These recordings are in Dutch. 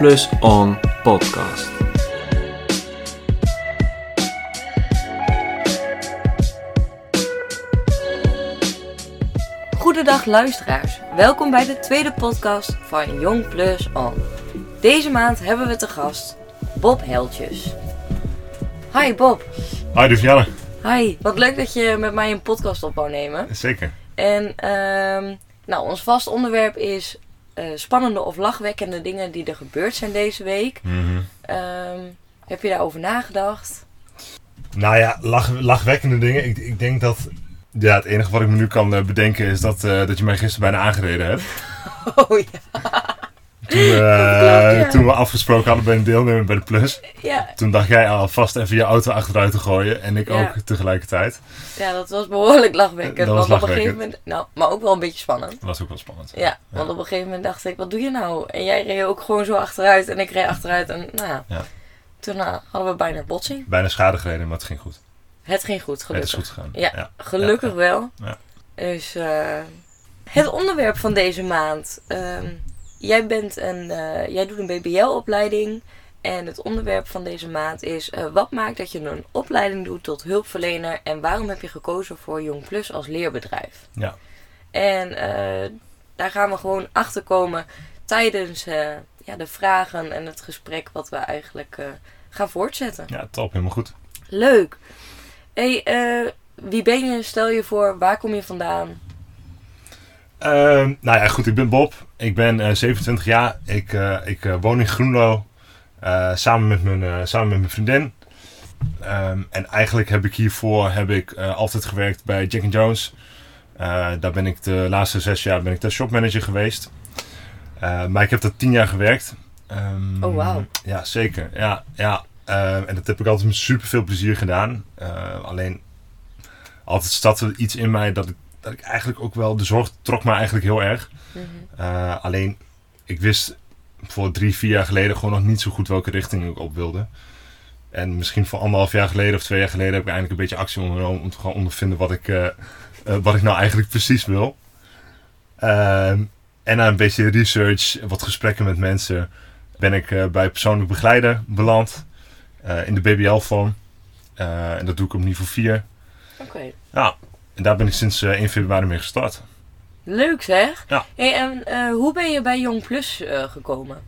Plus On podcast. Goedendag luisteraars, welkom bij de tweede podcast van Jong Plus On. Deze maand hebben we te gast Bob Heltjes. Hi Bob. Hi Duvianne. Hi, wat leuk dat je met mij een podcast op wou nemen. Zeker. En ehm, nou, ons vast onderwerp is eh, spannende of lachwekkende dingen die er gebeurd zijn deze week. Mhm. Ehm, heb je daarover nagedacht? Nou ja, lach, lachwekkende dingen. Ik, ik denk dat ja, het enige wat ik me nu kan eh, bedenken is dat, eh, dat je mij gisteren bijna aangereden hebt. Oh ja. Toen, eh, klopt, ja. toen we afgesproken hadden bij een deelnemer bij de Plus. Ja, Toen dacht jij alvast even je auto achteruit te gooien. En ik Ja. ook tegelijkertijd. ja, dat was behoorlijk lachwekkend. Dat was want op een gegeven moment, nou, maar ook wel een beetje spannend. Dat was ook wel spannend. Ja, want op een gegeven moment dacht ik, wat doe je nou? En jij reed ook gewoon zo achteruit en ik reed achteruit. En nou toen eh, hadden we bijna botsing. Bijna schade gereden, maar het ging goed. Het ging goed, Het gelukkig. is goed gegaan. Ja, gelukkig wel. Ja. Dus eh, het onderwerp van deze maand. Ehm, jij, bent een, eh, jij doet een BBL-opleiding. En het onderwerp van deze maand is: eh, wat maakt dat je een opleiding doet tot hulpverlener en waarom heb je gekozen voor Jong Plus als leerbedrijf? Ja. En eh, daar gaan we gewoon achter komen tijdens ja, de vragen en het gesprek wat we eigenlijk gaan voortzetten. Ja, top. Helemaal goed. Leuk. hey, wie ben je? Stel je voor, waar kom je vandaan? Ehm, nou ja, goed. Ik ben Bob. Ik ben eh, 27 jaar. Ik, eh, ik eh, woon in Groenlo. eh, samen, met mijn, eh, samen met mijn vriendin. Ehm, en eigenlijk heb ik hiervoor heb ik, eh, altijd gewerkt bij Jack Jones. Eh, daar ben ik de laatste zes jaar ben ik daar shopmanager geweest. Eh, maar ik heb daar tien jaar gewerkt. Ehm, Oh, wauw. Ja, zeker. Ja, ja. En dat heb ik altijd met super veel plezier gedaan. Eh, alleen altijd zat er iets in mij dat ik, dat ik eigenlijk ook wel... De zorg trok me eigenlijk heel erg. Eh, alleen, ik wist voor drie, vier jaar geleden gewoon nog niet zo goed welke richting ik op wilde. En misschien voor anderhalf jaar geleden of twee jaar geleden heb ik eindelijk een beetje actie ondernomen om te gaan ondervinden wat ik, eh, eh, wat ik nou eigenlijk precies wil. Ehm, en na een beetje research, wat gesprekken met mensen, ben ik bij persoonlijk begeleider beland. in de BBL-vorm. En dat doe ik op niveau 4. Oké. Ja, en daar ben ik sinds eh, 1 februari mee gestart. Leuk zeg. Ja. Hey, en eh, hoe ben je bij Jong Plus eh, gekomen?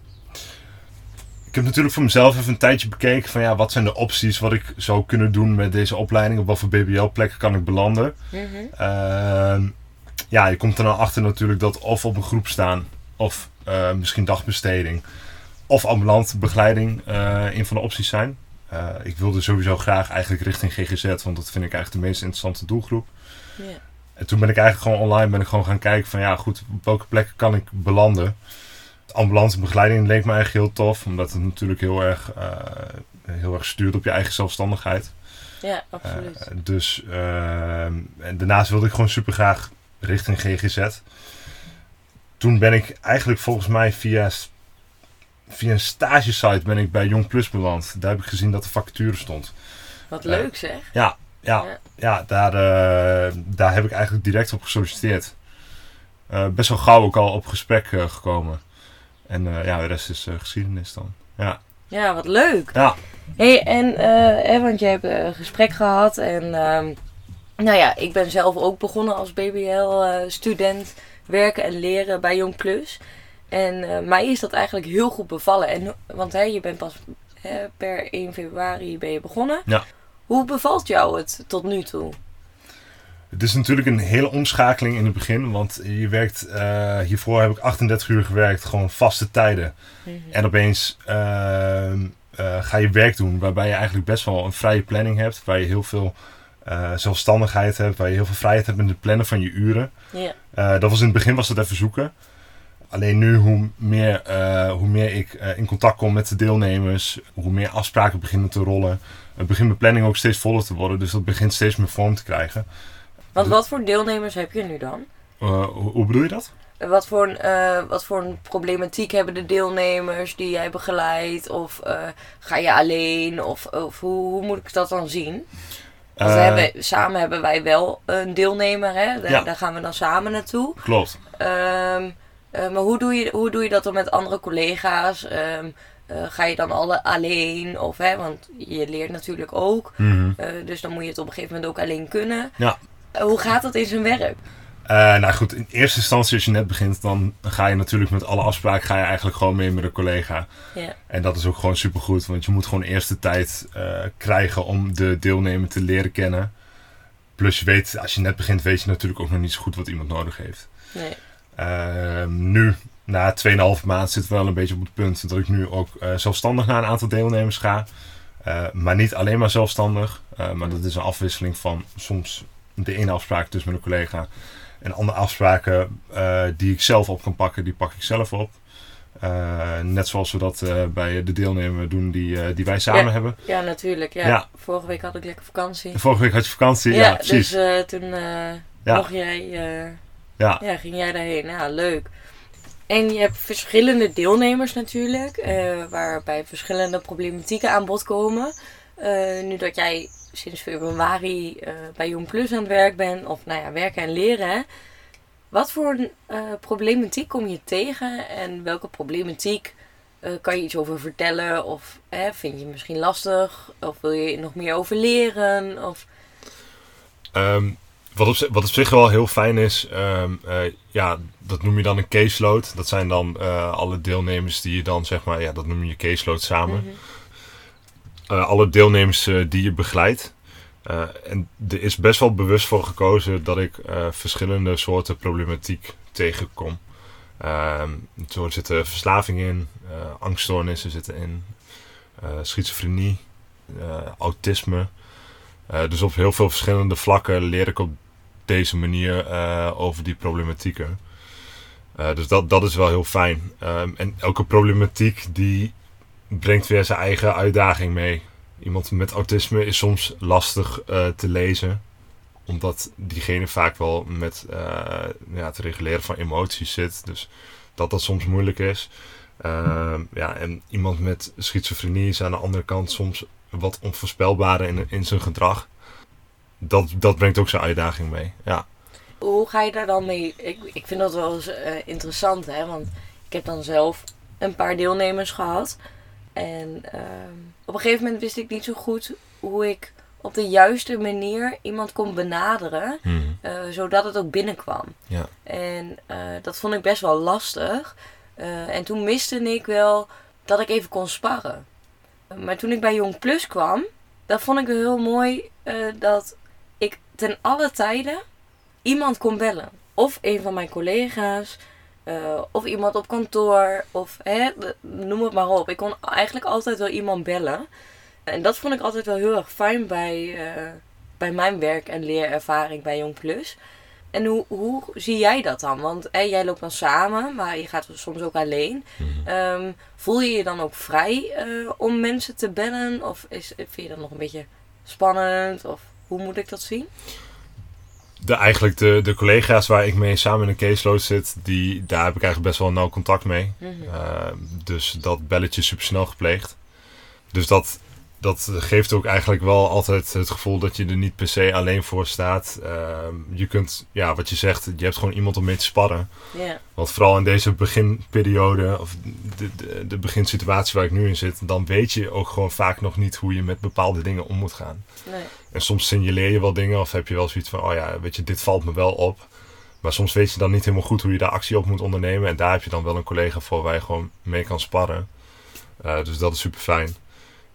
Ik heb natuurlijk voor mezelf even een tijdje bekeken van ja, wat zijn de opties wat ik zou kunnen doen met deze opleiding. Op wat voor BBL-plekken kan ik belanden. Ehm, ja, je komt er dan achter natuurlijk dat of op een groep staan, of eh, misschien dagbesteding, of ambulante begeleiding eh, een van de opties zijn. Eh, ik wilde sowieso graag eigenlijk richting GGZ, want dat vind ik eigenlijk de meest interessante doelgroep. En toen ben ik eigenlijk gewoon online ben ik gewoon gaan kijken van ja goed, op welke plekken kan ik belanden. Ambulante begeleiding leek me eigenlijk heel tof, omdat het natuurlijk heel erg, eh, heel erg stuurt op je eigen zelfstandigheid. Ja, absoluut. Eh, dus ehm, en daarnaast wilde ik gewoon super graag richting GGZ. Toen ben ik eigenlijk volgens mij via, via een stagesite ben ik bij Jong Plus beland. Daar heb ik gezien dat de vacature stond. Wat eh, leuk zeg. Ja, ja, Ja. ja. daar, eh, daar heb ik eigenlijk direct op gesolliciteerd. Eh, best wel gauw ook al op gesprek eh, gekomen. En ja, de rest is geschiedenis dan. Ja, Ja, wat leuk. ja. hey, en eh, hè, want je hebt een gesprek gehad en ehm, nou ja, ik ben zelf ook begonnen als BBL-student werken en leren bij Jong Plus. En mij is dat eigenlijk heel goed bevallen. En, want hè, je bent pas hè, per 1 februari ben je begonnen. Ja. Hoe bevalt jou het tot nu toe? Het is natuurlijk een hele omschakeling in het begin, want je werkt, eh, hiervoor heb ik 38 uur gewerkt, gewoon vaste tijden. En opeens ehm, eh, ga je werk doen waarbij je eigenlijk best wel een vrije planning hebt, waar je heel veel eh, zelfstandigheid hebt, waar je heel veel vrijheid hebt in het plannen van je uren. Ja. Eh, dat was in het begin was dat even zoeken. Alleen nu, hoe meer, eh, hoe meer ik eh, in contact kom met de deelnemers, hoe meer afspraken beginnen te rollen, het begint mijn planning ook steeds voller te worden, dus dat begint steeds meer vorm te krijgen. Want wat voor deelnemers heb je nu dan? Eh, hoe, bedoel je dat? Wat voor, een, wat voor een problematiek hebben de deelnemers die jij begeleidt? Of ga je alleen? Of, of hoe, hoe moet ik dat dan zien? Want we hebben, samen hebben wij wel een deelnemer, hè? Daar, Ja. daar gaan we dan samen naartoe. Klopt. Ehm, Eh, maar hoe doe, je, hoe doe je dat dan met andere collega's? Ehm, eh, ga je dan alle alleen? Of, hè, want je leert natuurlijk ook. Mhm. Eh, dus dan moet je het op een gegeven moment ook alleen kunnen. Ja. Hoe gaat dat in zijn werk? Nou goed, in eerste instantie als je net begint, dan ga je natuurlijk met alle afspraken ga je eigenlijk gewoon mee met een collega. Ja. En dat is ook gewoon supergoed, want je moet gewoon eerst de tijd krijgen om de deelnemer te leren kennen. Plus je weet, als je net begint, weet je natuurlijk ook nog niet zo goed wat iemand nodig heeft. Nee. Ehm, nu, na 2,5 maand, zitten we wel een beetje op het punt dat ik nu ook eh, zelfstandig naar een aantal deelnemers ga. Eh, maar niet alleen maar zelfstandig, eh, maar dat is een afwisseling van soms de ene afspraak dus met een collega. En andere afspraken die ik zelf op kan pakken, die pak ik zelf op. Net zoals we dat bij de deelnemer doen die, die wij samen Ja. hebben. Ja, natuurlijk. Ja. Ja. Vorige week had ik lekker vakantie. Vorige week had je vakantie, ja, precies. dus toen Ja. mocht jij, Ja. ja, ging jij daarheen. Ja, leuk. En je hebt verschillende deelnemers natuurlijk, eh, waarbij verschillende problematieken aan bod komen. Eh, nu dat jij sinds februari eh, bij Jong Plus aan het werk bent, of nou ja, werken en leren, hè. wat voor problematiek kom je tegen en welke problematiek kan je iets over vertellen? Of hè, vind je misschien lastig? Of wil je er nog meer over leren? Of... Ehm, wat, op, wat op zich wel heel fijn is, ehm, eh, ja, dat noem je dan een caseload. Dat zijn dan eh, alle deelnemers die je dan, zeg maar, ja, dat noem je caseload samen. Eh, alle deelnemers die je begeleidt. En er is best wel bewust voor gekozen dat ik verschillende soorten problematiek tegenkom. Ehm zo zitten verslaving in, angststoornissen zitten in, schizofrenie, autisme. Dus op heel veel verschillende vlakken leer ik op deze manier eh, over die problematieken. Eh, dus dat, dat is wel heel fijn. Ehm, en elke problematiek die brengt weer zijn eigen uitdaging mee. Iemand met autisme is soms lastig eh, te lezen. Omdat diegene vaak wel met ja, het reguleren van emoties zit. Dus dat dat soms moeilijk is. Ehm, ja, en iemand met schizofrenie is aan de andere kant soms wat onvoorspelbaarder in, in zijn gedrag. Dat, dat brengt ook zijn uitdaging mee. Ja. Hoe ga je daar dan mee? Ik, ik vind dat wel eens eh, interessant, hè? Want ik heb dan zelf een paar deelnemers gehad. En ehm, op een gegeven moment wist ik niet zo goed hoe ik op de juiste manier iemand kon benaderen. eh, zodat het ook binnenkwam. Ja. En eh, dat vond ik best wel lastig. En toen miste ik wel dat ik even kon sparren. Maar toen ik bij Jong Plus kwam, dat vond ik heel mooi dat ten alle tijden iemand kon bellen. Of een van mijn collega's, eh, of iemand op kantoor, of hè, noem het maar op. Ik kon eigenlijk altijd wel iemand bellen. En dat vond ik altijd wel heel erg fijn bij, eh, bij mijn werk en leerervaring bij Jong Plus. En hoe, hoe zie jij dat dan? Want hè, jij loopt dan samen, maar je gaat soms ook alleen. Ehm, voel je je dan ook vrij eh, om mensen te bellen? Of is, vind je dat nog een beetje spannend? Of hoe moet ik dat zien? de, eigenlijk de, de collega's waar ik mee samen in een caseload zit, die, daar heb ik eigenlijk best wel nauw contact mee. Mhm. Uh, dus dat belletje is super snel gepleegd. Dus dat, dat geeft ook eigenlijk wel altijd het gevoel dat je er niet per se alleen voor staat. Uh, je kunt, ja, wat je zegt, je hebt gewoon iemand om mee te sparren. Ja. Want vooral in deze beginperiode, of de, de, de beginsituatie waar ik nu in zit, dan weet je ook gewoon vaak nog niet hoe je met bepaalde dingen om moet gaan. Nee. En soms signaleer je wel dingen of heb je wel zoiets van, oh ja, weet je, dit valt me wel op. Maar soms weet je dan niet helemaal goed hoe je daar actie op moet ondernemen. En daar heb je dan wel een collega voor waar je gewoon mee kan sparren. Uh, dus dat is super fijn.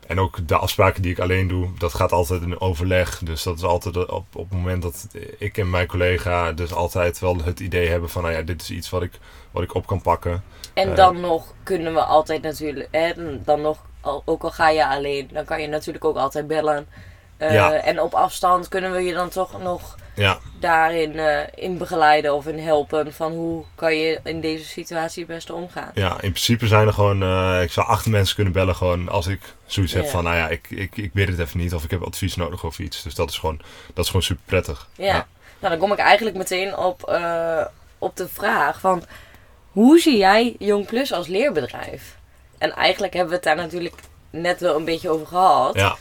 En ook de afspraken die ik alleen doe, dat gaat altijd in overleg. Dus dat is altijd op, op het moment dat ik en mijn collega dus altijd wel het idee hebben van, nou ja, dit is iets wat ik, wat ik op kan pakken. En dan uh, nog kunnen we altijd natuurlijk, hè, dan nog, ook al ga je alleen, dan kan je natuurlijk ook altijd bellen. Uh, ja. En op afstand kunnen we je dan toch nog ja. daarin uh, in begeleiden of in helpen. Van hoe kan je in deze situatie het beste omgaan. Ja, in principe zijn er gewoon, uh, ik zou acht mensen kunnen bellen gewoon als ik zoiets heb ja. van, nou ja, ik, ik, ik weet het even niet of ik heb advies nodig of iets. Dus dat is gewoon, dat is gewoon super prettig. Ja, ja. nou dan kom ik eigenlijk meteen op, uh, op de vraag van, hoe zie jij Jong Plus als leerbedrijf? En eigenlijk hebben we het daar natuurlijk net wel een beetje over gehad. Ja.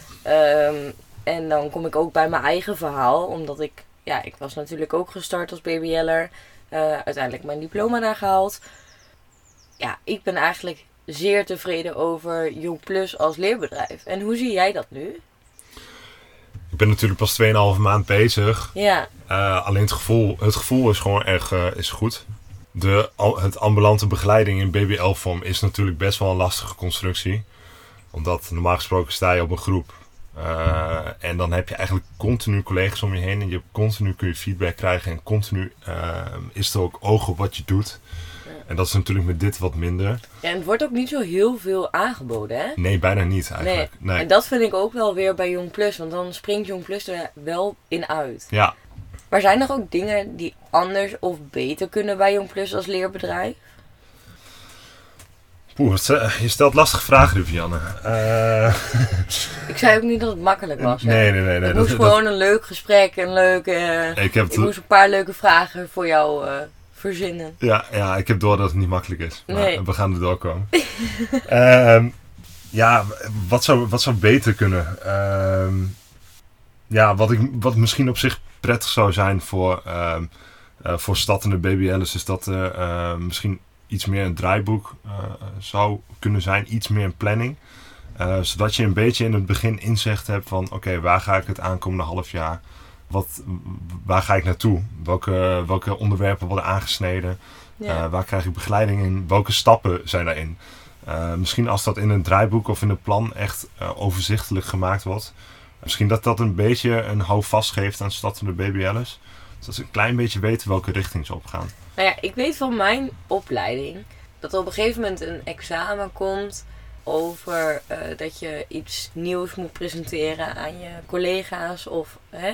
Um, en dan kom ik ook bij mijn eigen verhaal. Omdat ik, ja, ik was natuurlijk ook gestart als BBL'er. Uh, uiteindelijk mijn diploma daar gehaald. ja, ik ben eigenlijk zeer tevreden over Jong Plus als leerbedrijf. En hoe zie jij dat nu? Ik ben natuurlijk pas 2,5 maand bezig. Ja, Uh, alleen het gevoel, het gevoel is gewoon erg eh, is goed. De, al- het ambulante begeleiding in BBL-vorm is natuurlijk best wel een lastige constructie. Omdat normaal gesproken sta je op een groep. Eh, en dan heb je eigenlijk continu collega's om je heen. En je continu kun je feedback krijgen. En continu eh, is er ook oog op wat je doet. En dat is natuurlijk met dit wat minder. Ja, en het wordt ook niet zo heel veel aangeboden, hè? Nee, bijna niet eigenlijk. Nee. En dat vind ik ook wel weer bij Jong Plus, want dan springt Jong Plus er wel in uit. Ja, Maar zijn er ook dingen die anders of beter kunnen bij Jong Plus als leerbedrijf? Poeh, eh, je stelt lastige vragen, Vivianne. Eh Ik zei ook niet dat het makkelijk was. hè? nee, nee, nee. nee het moest dat- gewoon een leuk gesprek, een leuke... ik, heb ik moest een paar leuke vragen voor jou eh, verzinnen. Ja, ja, ik heb door dat het niet makkelijk is. Maar Nee. we gaan er doorkomen. Ehm ja, wat zou, wat zou beter kunnen? Ehm, ja, wat, ik, wat misschien op zich prettig zou zijn voor, eh, voor startende BBL'ers... is dat er misschien iets meer een draaiboek eh, zou kunnen zijn. Iets meer een planning. Eh, zodat je een beetje in het begin inzicht hebt van... oké, waar ga ik het aankomende half jaar... Wat, waar ga ik naartoe? Welke, welke onderwerpen worden aangesneden? Ja. Eh, waar krijg ik begeleiding in? Welke stappen zijn daarin? Misschien als dat in een draaiboek of in een plan echt overzichtelijk gemaakt wordt. Misschien dat dat een beetje een houvast geeft aan startende BBL'ers. Zodat ze een klein beetje weten welke richting ze opgaan. Nou ja, ik weet van mijn opleiding dat er op een gegeven moment een examen komt over eh, dat je iets nieuws moet presenteren aan je collega's of hè.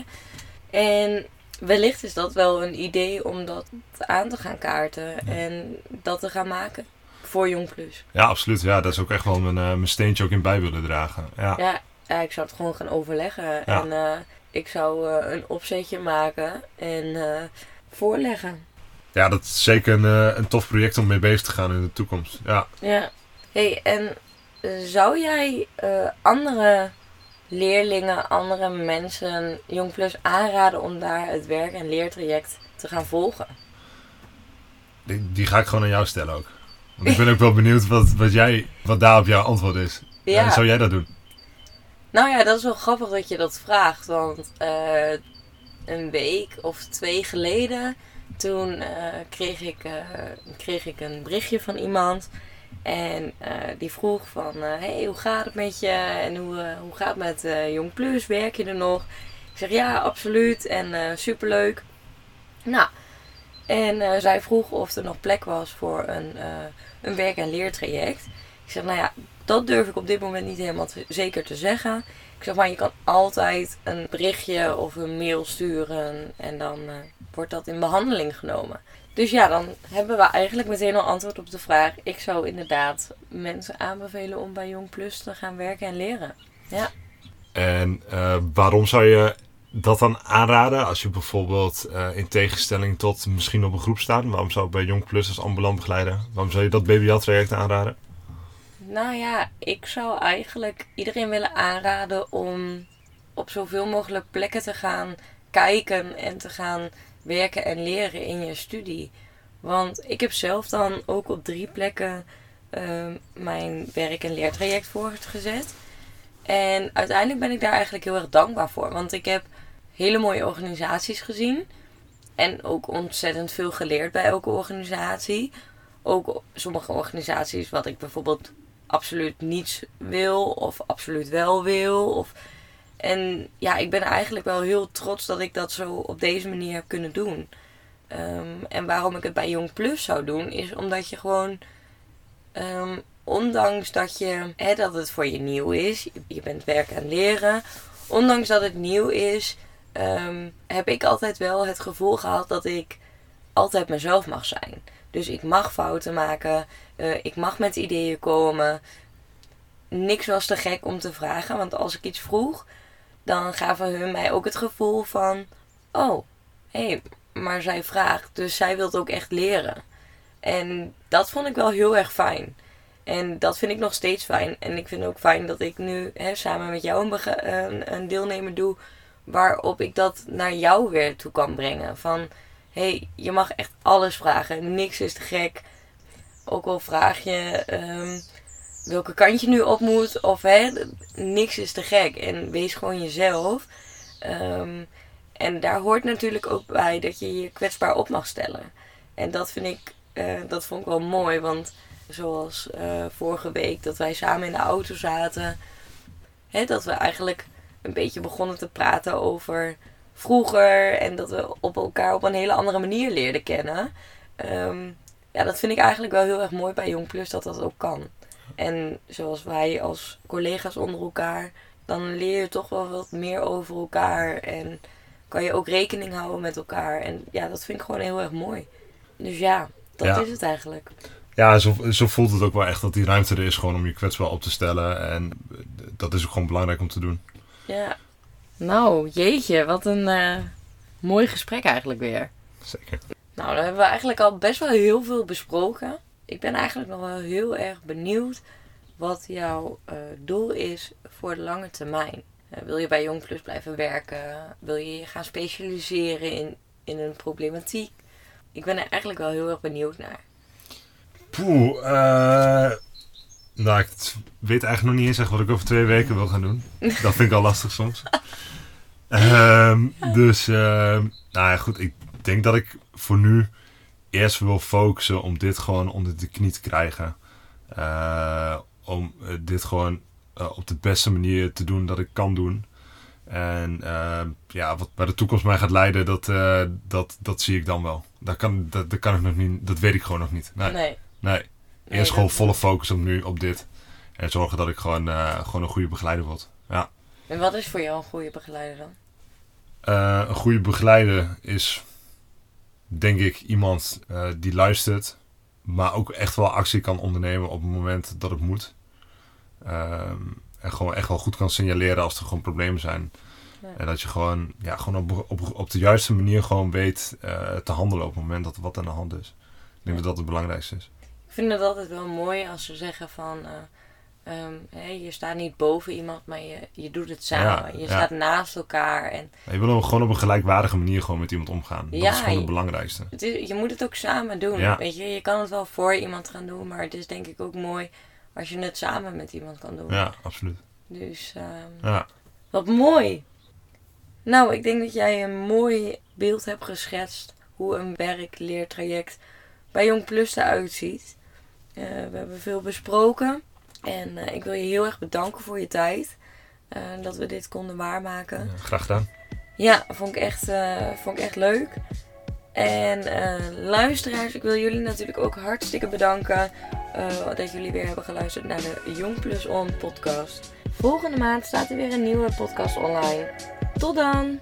En wellicht is dat wel een idee om dat aan te gaan kaarten en dat te gaan maken voor Jong Plus. Ja, absoluut. Ja, dat is ook echt wel mijn, eh, mijn steentje ook in bij willen dragen. Ja, Ja, ja, ik zou het gewoon gaan overleggen Ja. en eh, ik zou eh, een opzetje maken en eh, voorleggen. ja dat is zeker een, een tof project om mee bezig te gaan in de toekomst. Ja. Ja. hey, en zou jij andere leerlingen, andere mensen, Jong Plus aanraden om daar het werk- en leertraject te gaan volgen? Die, die ga ik gewoon aan jou stellen ook. Want ik ben ook wel benieuwd wat, wat, jij, wat daarop jouw antwoord is. Ja. Eh, zou jij dat doen? Nou ja, dat is wel grappig dat je dat vraagt. Want eh, een week of twee geleden, toen eh, kreeg, ik, eh, kreeg ik een berichtje van iemand. En die vroeg van, hey, hoe gaat het met je? En hoe, hoe gaat het met Jong Plus? Werk je er nog? Ik zeg, ja, absoluut. En superleuk. Nou, en zij vroeg of er nog plek was voor een, een werk- en leertraject. Ik zeg, nou ja, dat durf ik op dit moment niet helemaal zeker te zeggen. Ik zeg maar, je kan altijd een berichtje of een mail sturen en dan eh, wordt dat in behandeling genomen. Dus ja, dan hebben we eigenlijk meteen al antwoord op de vraag. Ik zou inderdaad mensen aanbevelen om bij Jong Plus te gaan werken en leren. Ja. En eh, waarom zou je dat dan aanraden als je bijvoorbeeld eh, in tegenstelling tot misschien op een groep staat? Waarom zou bij Jong Plus als ambulant begeleider, waarom zou je dat BBL-traject aanraden? Nou ja, ik zou eigenlijk iedereen willen aanraden om op zoveel mogelijk plekken te gaan kijken en te gaan werken en leren in je studie. Want ik heb zelf dan ook op drie plekken ehm, mijn werk- en leertraject voortgezet. En uiteindelijk ben ik daar eigenlijk heel erg dankbaar voor. Want ik heb hele mooie organisaties gezien. En ook ontzettend veel geleerd bij elke organisatie. Ook sommige organisaties wat ik bijvoorbeeld absoluut niets wil of absoluut wel wil. Of... En ja, ik ben eigenlijk wel heel trots dat ik dat zo op deze manier heb kunnen doen. Ehm, en waarom ik het bij Jong Plus zou doen, is omdat je gewoon, ehm, ondanks dat, je, hè, dat het voor je nieuw is, je, bent werken en leren, ondanks dat het nieuw is, ehm, heb ik altijd wel het gevoel gehad dat ik altijd mezelf mag zijn. Dus ik mag fouten maken, eh, ik mag met ideeën komen. Niks was te gek om te vragen, want als ik iets vroeg, dan gaven hun mij ook het gevoel van: oh, hé, hey, maar zij vraagt, dus zij wil ook echt leren. En dat vond ik wel heel erg fijn. En dat vind ik nog steeds fijn. En ik vind ook fijn dat ik nu hè, samen met jou een, een, een deelnemer doe, waarop ik dat naar jou weer toe kan brengen. Van hey, je mag echt alles vragen, niks is te gek. ook al vraag je ehm, welke kant je nu op moet. Of hè, niks is te gek. En wees gewoon jezelf. Ehm, en daar hoort natuurlijk ook bij dat je je kwetsbaar op mag stellen. En dat vind ik, eh, dat vond ik wel mooi. Want zoals eh, vorige week dat wij samen in de auto zaten. Hè, dat we eigenlijk een beetje begonnen te praten over vroeger. En dat we op elkaar op een hele andere manier leerden kennen. Ehm, ja, dat vind ik eigenlijk wel heel erg mooi bij Jong Plus dat dat ook kan. En zoals wij als collega's onder elkaar, dan leer je toch wel wat meer over elkaar. En kan je ook rekening houden met elkaar. En ja, dat vind ik gewoon heel erg mooi. Dus ja, dat Ja. is het eigenlijk. Ja, zo, zo voelt het ook wel echt dat die ruimte er is gewoon om je kwetsbaar op te stellen. En dat is ook gewoon belangrijk om te doen. Ja. Nou, jeetje, wat een eh, mooi gesprek eigenlijk weer. Zeker. Nou, dan hebben we eigenlijk al best wel heel veel besproken. Ik ben eigenlijk nog wel heel erg benieuwd wat jouw eh, doel is voor de lange termijn. Eh, wil je bij Jong Plus blijven werken? Wil je je gaan specialiseren in, in een problematiek? Ik ben er eigenlijk wel heel erg benieuwd naar. Poeh, eh, nou, ik weet eigenlijk nog niet eens echt wat ik over twee weken wil gaan doen. Dat vind ik al lastig soms. Ehm, dus, ehm, nou ja, goed. Ik denk dat ik voor nu eerst wil focussen om dit gewoon onder de knie te krijgen. Eh, om eh, dit gewoon eh, op de beste manier te doen dat ik kan doen. En ehm, ja, wat bij de toekomst mij gaat leiden, dat, dat, dat zie ik dan wel. Dat, kan, dat, dat, kan ik nog niet, dat weet ik gewoon nog niet. Nee, nee. Nee. Eerst gewoon volle focus op nu, op dit. En zorgen dat ik gewoon, gewoon een goede begeleider word. Ja. En wat is voor jou een goede begeleider dan? Eh, een goede begeleider is, denk ik, iemand eh, die luistert, maar ook echt wel actie kan ondernemen op het moment dat het moet. Ehm, en gewoon echt wel goed kan signaleren als er gewoon problemen zijn. Ja. En dat je gewoon, ja, gewoon op, op, op de juiste manier gewoon weet eh, te handelen op het moment dat er wat aan de hand is. Ik denk dat dat het belangrijkste is. Ik vind het altijd wel mooi als ze zeggen van... eh, ehm, je staat niet boven iemand, maar je, je doet het samen. Ja, je ja. staat naast elkaar. En Je wil gewoon op een gelijkwaardige manier gewoon met iemand omgaan. Dat Ja, is gewoon het belangrijkste. het is, je moet het ook samen doen. Weet je, je kan het wel voor iemand gaan doen, maar het is denk ik ook mooi als je het samen met iemand kan doen. Ja, absoluut. Dus ehm, Ja. wat mooi. Nou, ik denk dat jij een mooi beeld hebt geschetst hoe een werk-leertraject bij Jong Plus eruit ziet. Eh, we hebben veel besproken en eh, ik wil je heel erg bedanken voor je tijd. eh, dat we dit konden waarmaken. Graag gedaan. Ja, vond ik echt, eh, vond ik echt leuk. En luisteraars, ik wil jullie natuurlijk ook hartstikke bedanken dat jullie weer hebben geluisterd naar de Jong Plus On podcast. Volgende maand staat er weer een nieuwe podcast online. Tot dan!